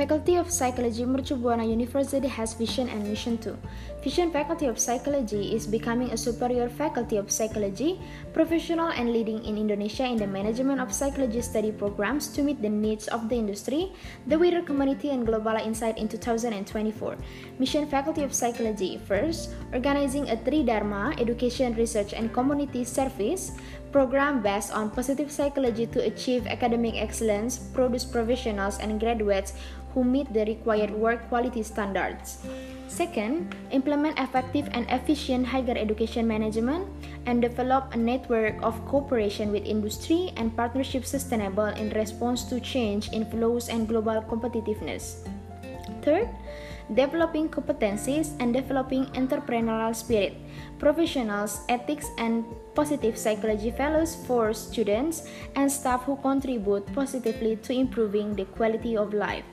Faculty of Psychology Mercu Buana University has vision and mission too. Vision Faculty of Psychology is becoming a superior faculty of psychology, professional and leading in Indonesia in the management of psychology study programs to meet the needs of the industry, the wider community and global insight in 2024. Mission Faculty of Psychology first, organizing a three dharma education, research and community service program based on positive psychology to achieve academic excellence, produce professionals and graduates who meet the required work quality standards. Second, implement effective and efficient higher education management and develop a network of cooperation with industry and partnership sustainable in response to change in flows and global competitiveness. Third, developing competencies and developing entrepreneurial spirit, professionals, ethics, and positive psychology fellows for students and staff who contribute positively to improving the quality of life.